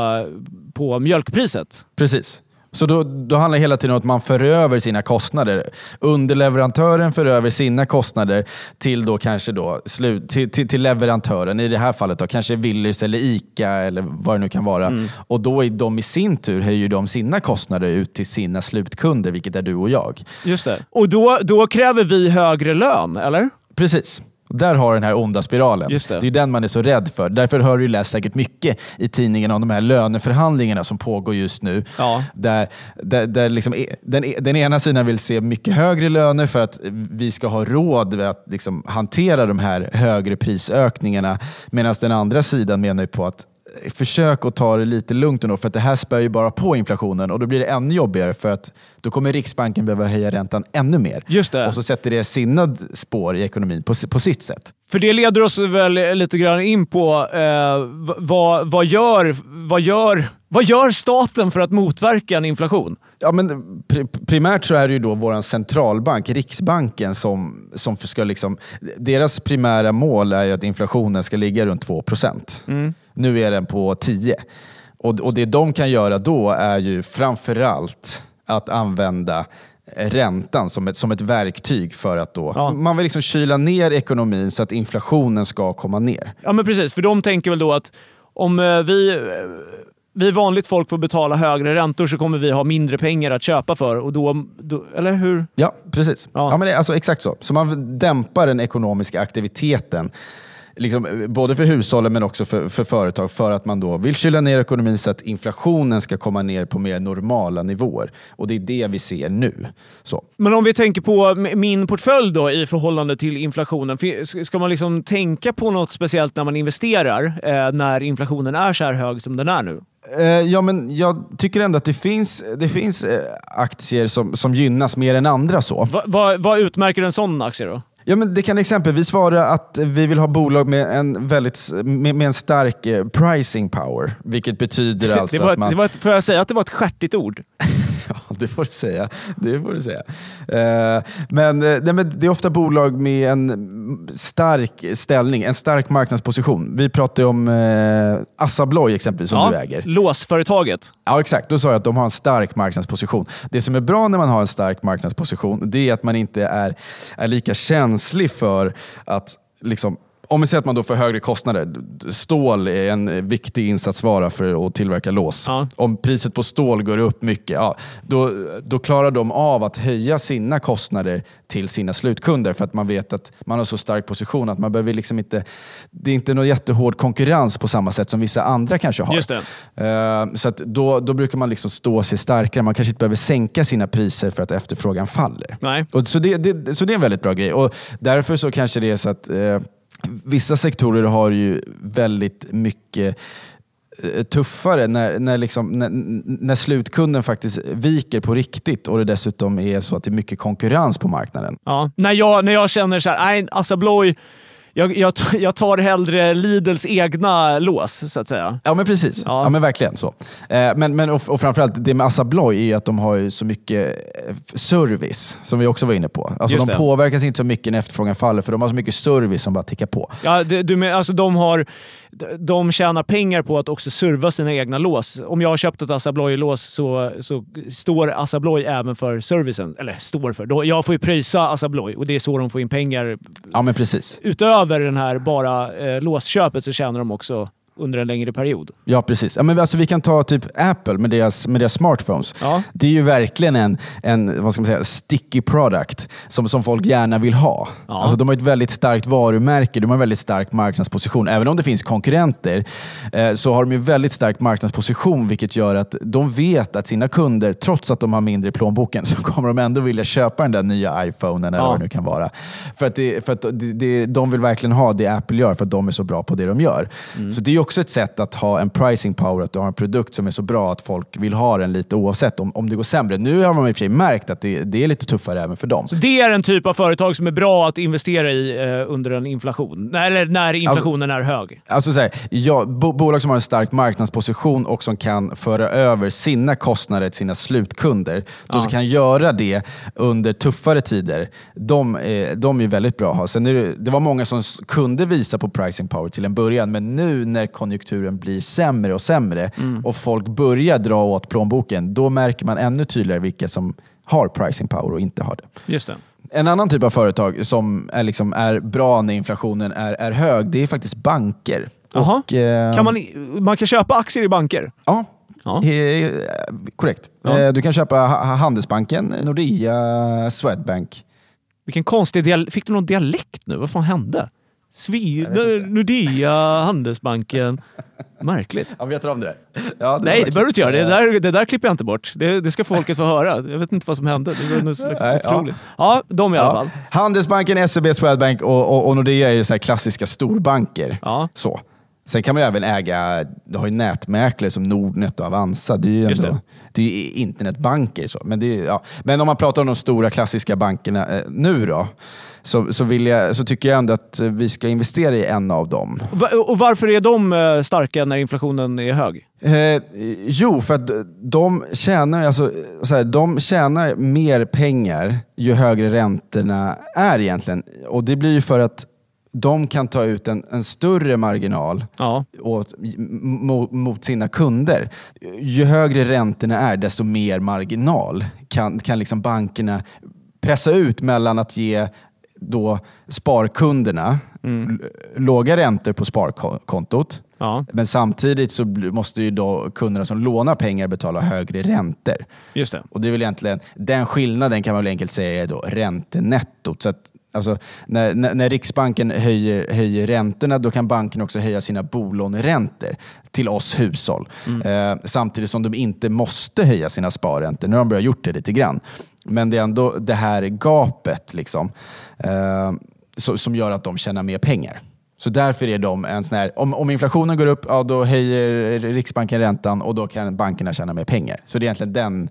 på mjölkpriset. Precis. Så då, då handlar det hela tiden om att man för över sina kostnader. Underleverantören för över sina kostnader till då kanske då slut, till, till, till leverantören. I det här fallet då, kanske Willys eller Ica eller vad det nu kan vara. Och då är de i sin tur höjer de sina kostnader ut till sina slutkunder, vilket är du och jag. Just det. Och då, då kräver vi högre lön, eller? Precis. Där har den här onda spiralen. Just det. är den man är så rädd för. Därför har du läst säkert mycket i tidningen om de här löneförhandlingarna som pågår just nu. Ja. Där, där, där liksom, e- den, den ena sidan vill se mycket högre löner för att vi ska ha råd att liksom hantera de här högre prisökningarna. Medan den andra sidan menar ju på att försök att ta det lite lugnt ändå, för att det här spär ju bara på inflationen och då blir det ännu jobbigare för att då kommer Riksbanken behöva höja räntan ännu mer. Just det. Och så sätter det sina spår i ekonomin på, på sitt sätt. För det leder oss väl lite grann in på eh, vad, vad, gör, vad, gör, vad gör staten för att motverka en inflation? Ja, men pri- primärt så är det ju då vår centralbank, Riksbanken, som, som ska liksom... Deras primära mål är ju att inflationen ska ligga runt 2% Nu är den på 10 och, och det de kan göra då är ju framförallt att använda räntan som ett, som ett verktyg för att då... Ja. Man vill liksom kyla ner ekonomin så att inflationen ska komma ner. Ja, men precis. För de tänker väl då att om eh, vi, eh, vi vanligt folk får betala högre räntor så kommer vi ha mindre pengar att köpa för. Och då, då, eller hur? Ja, precis. Ja. Ja. men det, alltså, exakt så. Så man dämpar den ekonomiska aktiviteten, liksom, både för hushållen men också för, för företag, för att man då vill kyla ner ekonomin så att inflationen ska komma ner på mer normala nivåer. Och det är det vi ser nu. Så. Men om vi tänker på min portfölj då i förhållande till inflationen. Ska man liksom tänka på något speciellt när man investerar eh, när inflationen är så här hög som den är nu? Eh, ja, men jag tycker ändå att det finns, det finns eh, aktier som, som gynnas mer än andra. så. Va, va, vad utmärker en sån aktie då? Ja, men det kan exempelvis vara att vi vill ha bolag med en, väldigt, med, med en stark eh, pricing power. Vilket betyder alltså det var, att man... det var ett, får jag säga att det var ett stjärtigt ord? Ja, det får du säga. Det får du säga. Eh, men, eh, nej, men det är ofta bolag med en stark ställning, en stark marknadsposition. Vi pratar ju om eh, Assa Abloy exempelvis, som du äger. Låsföretaget. Ja, exakt. Då sa jag att de har en stark marknadsposition. Det som är bra när man har en stark marknadsposition, det är att man inte är, är lika känslig för att liksom, om vi säger att man då får högre kostnader. Stål är en viktig insatsvara för att tillverka lås. Ja. Om priset på stål går upp mycket, ja, då, då klarar de av att höja sina kostnader till sina slutkunder för att man vet att man har så stark position att man behöver liksom inte... Det är inte någon jättehård konkurrens på samma sätt som vissa andra kanske har. Just det. Eh, Så då, då brukar man liksom stå sig starkare. Man kanske inte behöver sänka sina priser för att efterfrågan faller. Nej. Och så, det, det, så det är en väldigt bra grej. Och därför så kanske det är så att eh, vissa sektorer har ju väldigt mycket eh, tuffare när, när, liksom, när, när slutkunden faktiskt viker på riktigt och det dessutom är så att det är mycket konkurrens på marknaden. Ja. När, jag, när jag känner så här, nej, Assa Abloy, jag, jag, jag tar hellre Lidls egna lås, så att säga. Ja men precis, Ja. ja. men verkligen så. Eh, men, men, och, och framförallt det med Assa Abloy är ju att de har ju så mycket eh, service, som vi också var inne på. Alltså Just de det. påverkas inte så mycket när efterfrågan faller, för de har så mycket service som bara tickar på. Ja, det, du men, alltså de, har, de tjänar pengar på att också serva sina egna lås. Om jag har köpt ett Assa Abloy-lås så, så står Assa Abloy även för servicen. Eller står för. Då, jag får ju pröjsa Assa Abloy och det är så de får in pengar. Ja men precis. Utöver den här bara eh, låsköpet så tjänar de också under en längre period. Ja, precis. Ja, men alltså, vi kan ta typ Apple med deras, med deras smartphones. Ja. Det är ju verkligen en, en vad ska man säga, sticky product som, som folk gärna vill ha. Ja. Alltså, de har ett väldigt starkt varumärke, de har en väldigt stark marknadsposition. Även om det finns konkurrenter eh, så har de ju väldigt stark marknadsposition vilket gör att de vet att sina kunder, trots att de har mindre i plånboken, så kommer de ändå vilja köpa den där nya iPhonen eller Ja. vad det nu kan vara. För att, det, för att det, det, de vill verkligen ha det Apple gör för att de är så bra på det de gör. Så det är också ett sätt att ha en pricing power, att du har en produkt som är så bra att folk vill ha den lite oavsett om, om det går sämre. Nu har man i och för sig märkt att det, det är lite tuffare även för dem. Så det är en typ av företag som är bra att investera i eh, under en inflation? Eller när inflationen är hög? Alltså så här, ja, bo, bolag som har en stark marknadsposition och som kan föra över sina kostnader till sina slutkunder, de som kan göra det under tuffare tider, de, är- de är väldigt bra att ha. Sen det, det var många som kunde visa på pricing power till en början, men nu när konjunkturen blir sämre och sämre och folk börjar dra åt plånboken, då märker man ännu tydligare vilka som har pricing power och inte har det. Just det. En annan typ av företag som är, liksom, är bra när inflationen är, är hög, det är faktiskt banker. Och, eh, Kan man, man kan köpa aktier i banker? Ja, Ja. eh, korrekt. Ja. Eh, Du kan köpa Ha- Handelsbanken, Nordea, Swedbank. Vilken konstig dialekt. Fick du någon dialekt nu? Vad fan hände? Svi... Nordea, Handelsbanken. Märkligt. Ja, vet du om det där? Ja, det Nej, det behöver du inte göra. Det Eh, där, det där klipper jag inte bort. Det, det ska folket få höra. Jag vet inte vad som hände. Det var något slags Nej, ja. otroligt. Ja. de i alla Ja. fall. Handelsbanken, SEB, Swedbank och, och, och Nordea är ju så här klassiska storbanker. Ja. Så. Sen kan man ju även äga, du har ju nätmäklare som Nordnet och Avanza. Det är ju, ändå, det. det. är internetbanker. Så. Men, är, ja. Men om man pratar om de stora klassiska bankerna eh, nu då, så, så, vill jag, så tycker jag ändå att vi ska investera i en av dem. Och varför är de eh, starka när inflationen är hög? Eh, jo, för att de tjänar, alltså, så här, de tjänar mer pengar ju högre räntorna är egentligen. Och det blir ju för att de kan ta ut en, en större marginal Ja, åt, mot, mot sina kunder. Ju högre räntorna är, desto mer marginal kan, kan liksom bankerna pressa ut mellan att ge då sparkunderna l- låga räntor på sparkontot ja, men samtidigt så måste ju då kunderna som lånar pengar betala högre räntor. just det. Och det är väl egentligen, den skillnaden kan man väl enkelt säga är då räntenettot. Så att, alltså, när, när, när Riksbanken höjer, höjer räntorna, då kan banken också höja sina bolåneräntor till oss hushåll. Eh, samtidigt som de inte måste höja sina sparräntor. Nu har de börjat gjort det lite grann. Men det är ändå det här gapet liksom, eh, så, som gör att de tjänar mer pengar. Så därför är de en sån här, om, om inflationen går upp, ja, då höjer Riksbanken räntan och då kan bankerna tjäna mer pengar. Så det är egentligen den,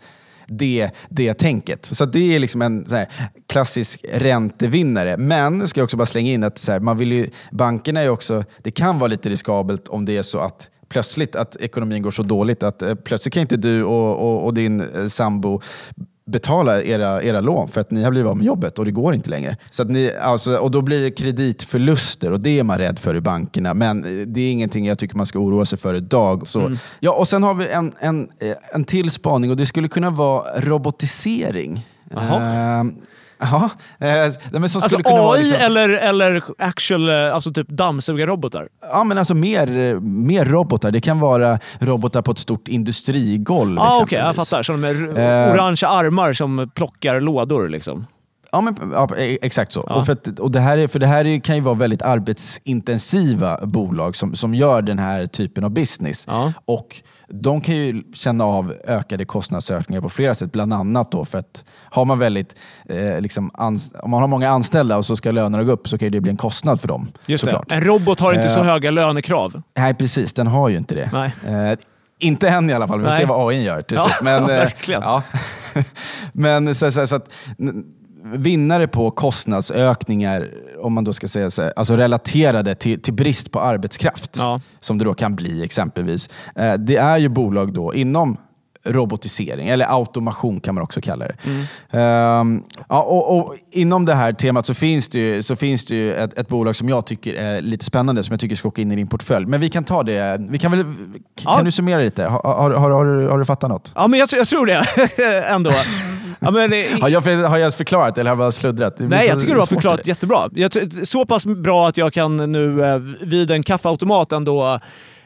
det, det tänket. Så det är liksom en här klassisk räntevinnare. Men, ska jag också bara slänga in att så här, man vill ju, bankerna är också, det kan vara lite riskabelt om det är så att plötsligt att ekonomin går så dåligt att eh, plötsligt kan inte du och, och, och din eh, sambo betala era, era lån för att ni har blivit av med jobbet och det går inte längre. Så att ni, alltså, och då blir det kreditförluster och det är man rädd för i bankerna. Men eh, det är ingenting jag tycker man ska oroa sig för idag. Så, ja, och sen har vi en, en, eh, en till spaning och det skulle kunna vara robotisering. Jaha. Ja, eh, men som Alltså skulle kunna AI vara liksom- eller, eller actual, eh, alltså typ dammsugarrobotar? Ja, men alltså mer, mer robotar. Det kan vara robotar på ett stort industrigolv. Ah, okej. exempelvis. jag fattar. Som med Eh. orangea armar som plockar lådor liksom. Ja, men, ja, e- exakt så. Ja. Och för, att, och det här, är, för det här är, kan ju vara väldigt arbetsintensiva bolag som, som gör den här typen av business. Ja. Och de kan ju känna av ökade kostnadsökningar på flera sätt. Bland annat då för att har man väldigt, eh, liksom om man har många anställda och så ska lönerna gå upp så kan det bli en kostnad för dem. Just. En robot har inte så Eh. höga lönekrav. Nej, precis. Den har ju inte det. Nej. Eh, inte än i alla fall. Vi får se vad AI gör till Ja, slut. Men, ja, eh, verkligen. Ja. Men så, så, så att vinnare på kostnadsökningar, om man då ska säga så här, alltså relaterade till, till brist på arbetskraft, Ja. som det då kan bli exempelvis, eh, det är ju bolag då inom robotisering, eller automation kan man också kalla det. Mm. Ehm, ja, och, och inom det här temat så finns det ju, så finns det ett, ett bolag som jag tycker är lite spännande, som jag tycker ska åka in i din portfölj. Men vi kan ta det. Vi kan, väl, kan Ja. du summera lite? Har, har, har, har, du, har du fattat något? Ja, men jag, jag tror det ändå. Ja, men, det- Har jag, har jag förklarat eller har jag bara sluddrat? Nej, jag tycker du har förklarat det. jättebra. Jag, så pass bra att jag kan nu eh, vid en kaffeautomat ändå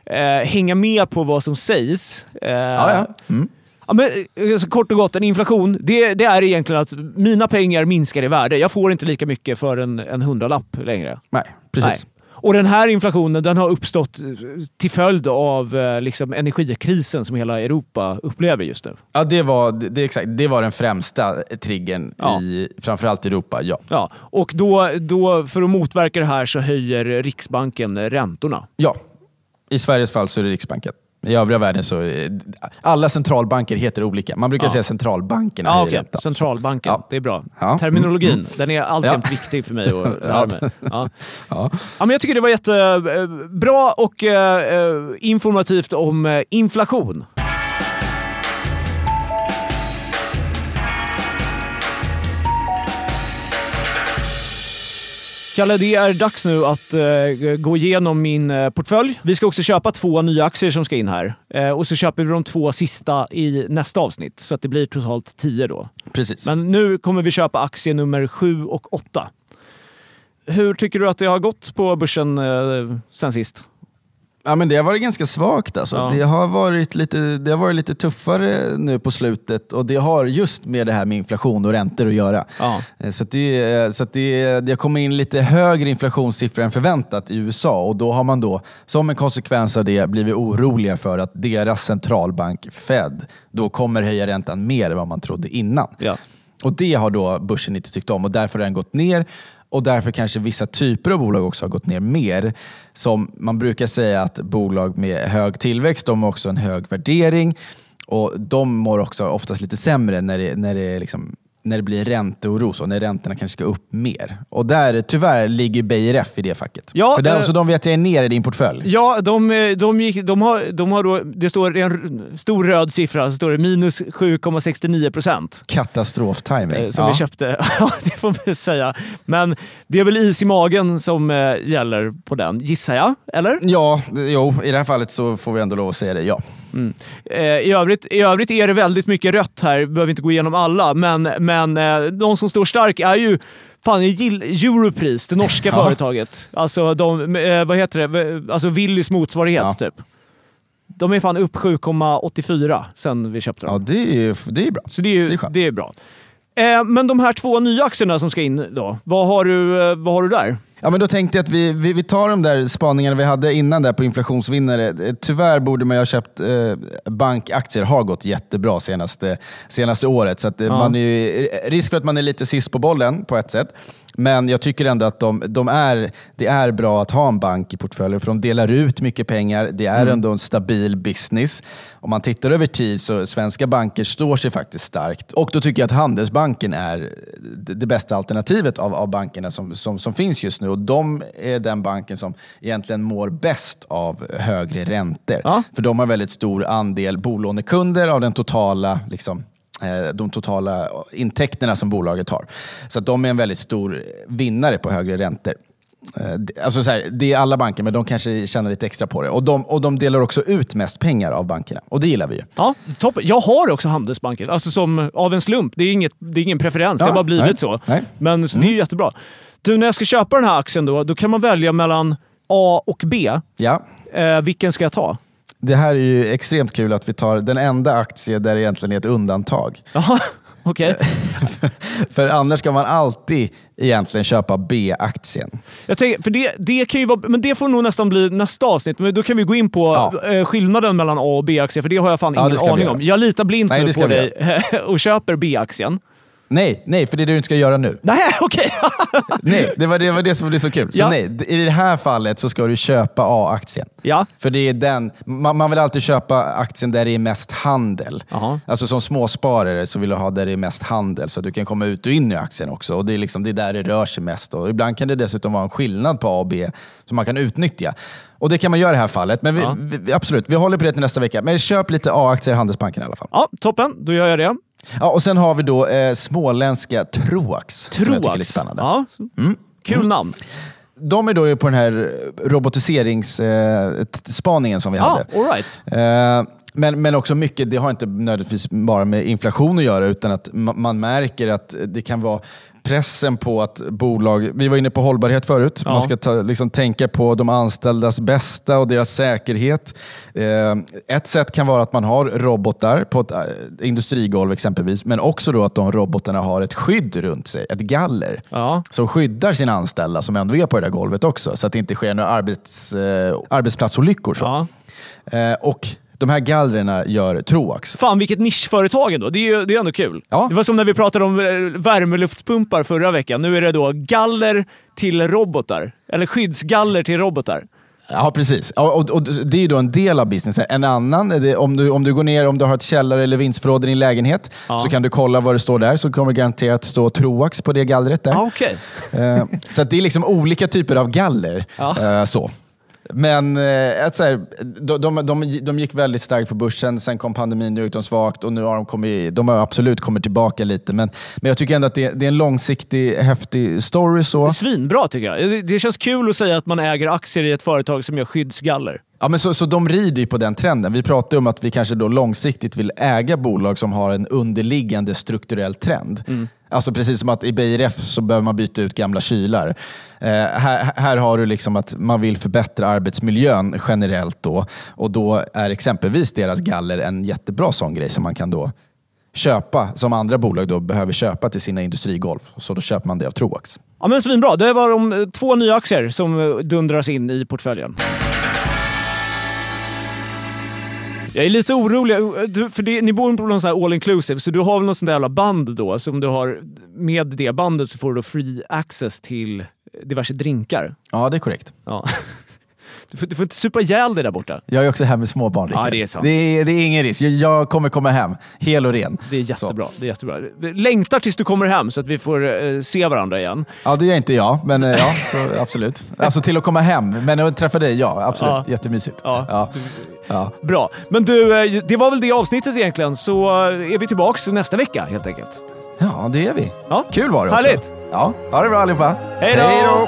eh, hänga med på vad som sägs. Eh, Ja, ja. Mm. Ja, men, eh, så kort och gott, en inflation, det, det är egentligen att mina pengar minskar i värde. Jag får inte lika mycket för en, en hundralapp längre. Nej, precis. Nej. Och den här inflationen den har uppstått eh, till följd av eh, liksom, energikrisen som hela Europa upplever just nu. Ja, det var, det, exakt, det var den främsta triggern Ja. i framförallt Europa. Ja. Ja, och då, då, för att motverka det här så höjer Riksbanken räntorna. ja, I Sveriges fall så är det Riksbanken. I övriga världen så... eh, Alla centralbanker heter olika. Man brukar Ja. säga centralbankerna Ja, räntan. Centralbanken. Ja. Det är bra. Ja. Terminologin, Mm, den är alltjämt viktig för mig att lära mig. Ja. Ja. Men jag tycker det var jättebra och eh, eh, informativt om eh, inflation. Kalle, det är dags nu att eh, gå igenom min eh, portfölj. Vi ska också köpa två nya aktier som ska in här. Eh, och så köper vi de två sista i nästa avsnitt, så att det blir totalt tio då. Precis. Men nu kommer vi köpa aktie nummer sju och åtta. Hur tycker du att det har gått på börsen sen sist? Ja, men det har varit ganska svagt. Alltså. Ja. Det, har varit lite, det har varit lite tuffare nu på slutet och det har just med det här med inflation och räntor att göra. Ja. Eh, Så, att det, så att det, det har kommit in lite högre inflationssiffror än förväntat i USA och då har man då som en konsekvens av det blivit oroliga för att deras centralbank Fed då kommer höja räntan mer än vad man trodde innan. Ja. Och Det har då börsen inte tyckt om och därför har den gått ner och därför kanske vissa typer av bolag också har gått ner mer. Som man brukar säga att bolag med hög tillväxt, de har också en hög värdering och de mår också oftast lite sämre när det, när det, liksom, när det blir ränteoro, så när räntorna kanske ska upp mer. Och där tyvärr ligger BRF i det facket. Ja, För den, eh, så de vet jag är ner i din portfölj. Ja, de, eh, de, gick, de, har, de har då, det står en stor röd siffra, så står det minus 7,69 procent. Katastroftiming. eh, Som Ja. vi köpte. Ja, det får man säga. Men det är väl is i magen som eh, gäller på den, gissar jag? Eller? Ja, jo, i det här fallet så får vi ändå lov att säga det, ja. Eh, I övrigt, I övrigt är det väldigt mycket rött här, behöver inte gå igenom alla, men, men eh, de som står stark är ju Fan, Europris, det norska Ja. företaget. Alltså, de, eh, vad heter det? Alltså Willys motsvarighet, Ja. typ. De är fan upp 7,84 sen vi köpte dem. Ja, det är, det är bra. Så det är, Det är det är bra. Eh, men de här två nya aktierna som ska in då, vad har du, eh, vad har du där? Ja, men då tänkte jag att vi, vi, vi tar de där spaningarna vi hade innan där på inflationsvinnare. Eh, Tyvärr borde man ju ha köpt eh, bankaktier, har gått jättebra senaste, senaste året. Så att, eh, Ja. man är ju, risk för att man är lite sist på bollen på ett sätt. Men jag tycker ändå att de, de är, det är bra att ha en bank i portföljen för de delar ut mycket pengar. Det är ändå en stabil business. Om man tittar över tid så svenska banker står sig faktiskt starkt. Och då tycker jag att Handelsbanken är det det bästa alternativet av, av bankerna som, som, som finns just nu. Och de är den banken som egentligen mår bäst av högre räntor. Ja. För de har väldigt stor andel bolånekunder av den totala liksom, eh, de totala intäkterna som bolaget har. Så de är en väldigt stor vinnare på högre räntor. Eh, det- Alltså så här, det är alla banker, men de kanske tjänar lite extra på det. Och de, och de delar också ut mest pengar av bankerna. Och det gillar vi ju. Ja, toppen. Jag har också Handelsbanken, alltså som av en slump. Det är, inget, det är ingen preferens, det har Ja, bara blivit nej, så. nej. Mm. Men så det är ju jättebra. Du, när jag ska köpa den här aktien då, då kan man välja mellan A och B. Ja. Eh, vilken ska jag ta? Det här är ju extremt kul att vi tar den enda aktie där det egentligen är ett undantag. Jaha, okej. För annars ska man alltid egentligen köpa B-aktien. Jag tänker, för det, det kan ju vara, men det får nog nästan bli nästa avsnitt, men då kan vi gå in på Ja. eh, skillnaden mellan A och B-aktier, för det har jag fan Ja, det ingen aning om. Jag litar blint Nej, nu på dig och köper B-aktien. Nej, nej, för det är det du inte ska göra nu. Nej, okej! Nej, det var det, var det som blev så kul. Så Ja. nej, i det här fallet så ska du köpa A-aktien. ja. För det är den, man, man vill alltid köpa aktien där det är mest handel. Jaha. Alltså som småsparare så vill du ha där det är mest handel så att du kan komma ut och in i aktien också. Och det, är liksom, det är där det rör sig mest. Och ibland kan det dessutom vara en skillnad på A och B som man kan utnyttja. Och det kan man göra i det här fallet. Men vi, Ja. vi, absolut, vi håller på det till nästa vecka. Men köp lite A-aktier i Handelsbanken i alla fall. ja, toppen. Då gör jag det. Ja, och sen har vi då eh, småländska Troax. Som jag tycker är lite Troax. spännande. Ja. Kul namn. De är då på den här robotiseringsspaningen som vi Ja, hade. all right. Eh, Men, men också mycket, det har inte nödvändigtvis bara med inflation att göra, utan att ma- man märker att det kan vara pressen på att bolag, vi var inne på hållbarhet förut, Ja. man ska ta, liksom, tänka på de anställdas bästa och deras säkerhet. Eh, ett sätt kan vara att man har robotar på ett eh, industrigolv exempelvis, men också då att de robotarna har ett skydd runt sig, ett galler, Ja. som skyddar sina anställda som ändå är på det där golvet också, så att det inte sker några arbets, eh, arbetsplatsolyckor. Så. Ja. Eh, och de här gallrarna gör Troax. Fan vilket nischföretag ändå. Det är, ju, det är ändå kul. Ja. Det var som när vi pratade om eh, värmeluftpumpar förra veckan. Nu är det då galler till robotar. Eller skyddsgaller till robotar. Ja, precis. Och, och, och Det är ju då en del av businessen. En annan, är det, om, du, om du går ner, om du har ett källare eller vindsförråd i din lägenhet, Ja. så kan du kolla vad det står där, så kommer det garanterat stå Troax på det gallret där. Ja, okej. Eh, så det är liksom olika typer av galler. Ja. Eh, så. Men eh, att så här, de, de, de, de gick väldigt starkt på börsen, sen kom pandemin, nu gick de svagt och nu har de, kommit, de har absolut kommit tillbaka lite. Men, men jag tycker ändå att det, det är en långsiktig, häftig story. så. Svinbra tycker jag. Det, det känns kul att säga att man äger aktier i ett företag som gör skyddsgaller. Ja, men så, så de rider ju på den trenden. Vi pratar om att vi kanske då långsiktigt vill äga bolag som har en underliggande strukturell trend. Alltså precis som att i BRF så behöver man byta ut gamla kylar. Eh, här, här har du liksom att man vill förbättra arbetsmiljön generellt då och då är exempelvis deras galler en jättebra sån grej som man kan då köpa, som andra bolag då behöver köpa till sina industrigolv. Så då köper man det av Troax. Ja, men svinbra. Det var de två nya aktier som dundras in i portföljen. Jag är lite orolig, för det, ni bor på någon sån här all inclusive, så du har väl något sånt där jävla band då som du har, med det bandet så får du då free access till diverse drinkar. Ja, det är korrekt. Ja. Du får, du får inte supa ihjäl dig där borta. Jag är också hem med småbarn. Ja, det är sant. Det är, det är ingen risk. Jag, kommer komma hem hel och ren. Det är jättebra. Det är jättebra. Längtar tills du kommer hem så att vi får eh, se varandra igen. Ja, det är inte jag, men eh, ja, så, absolut. Alltså till att komma hem, men att träffa dig, ja, absolut. Ja. Jättemysigt. Ja. Ja. Ja. Bra. Men du, eh, det var väl det avsnittet egentligen, så eh, är vi tillbaks nästa vecka helt enkelt. ja, det är vi. Ja. Kul var det också. Härligt. Ja, ha det bra allihopa. Hej då!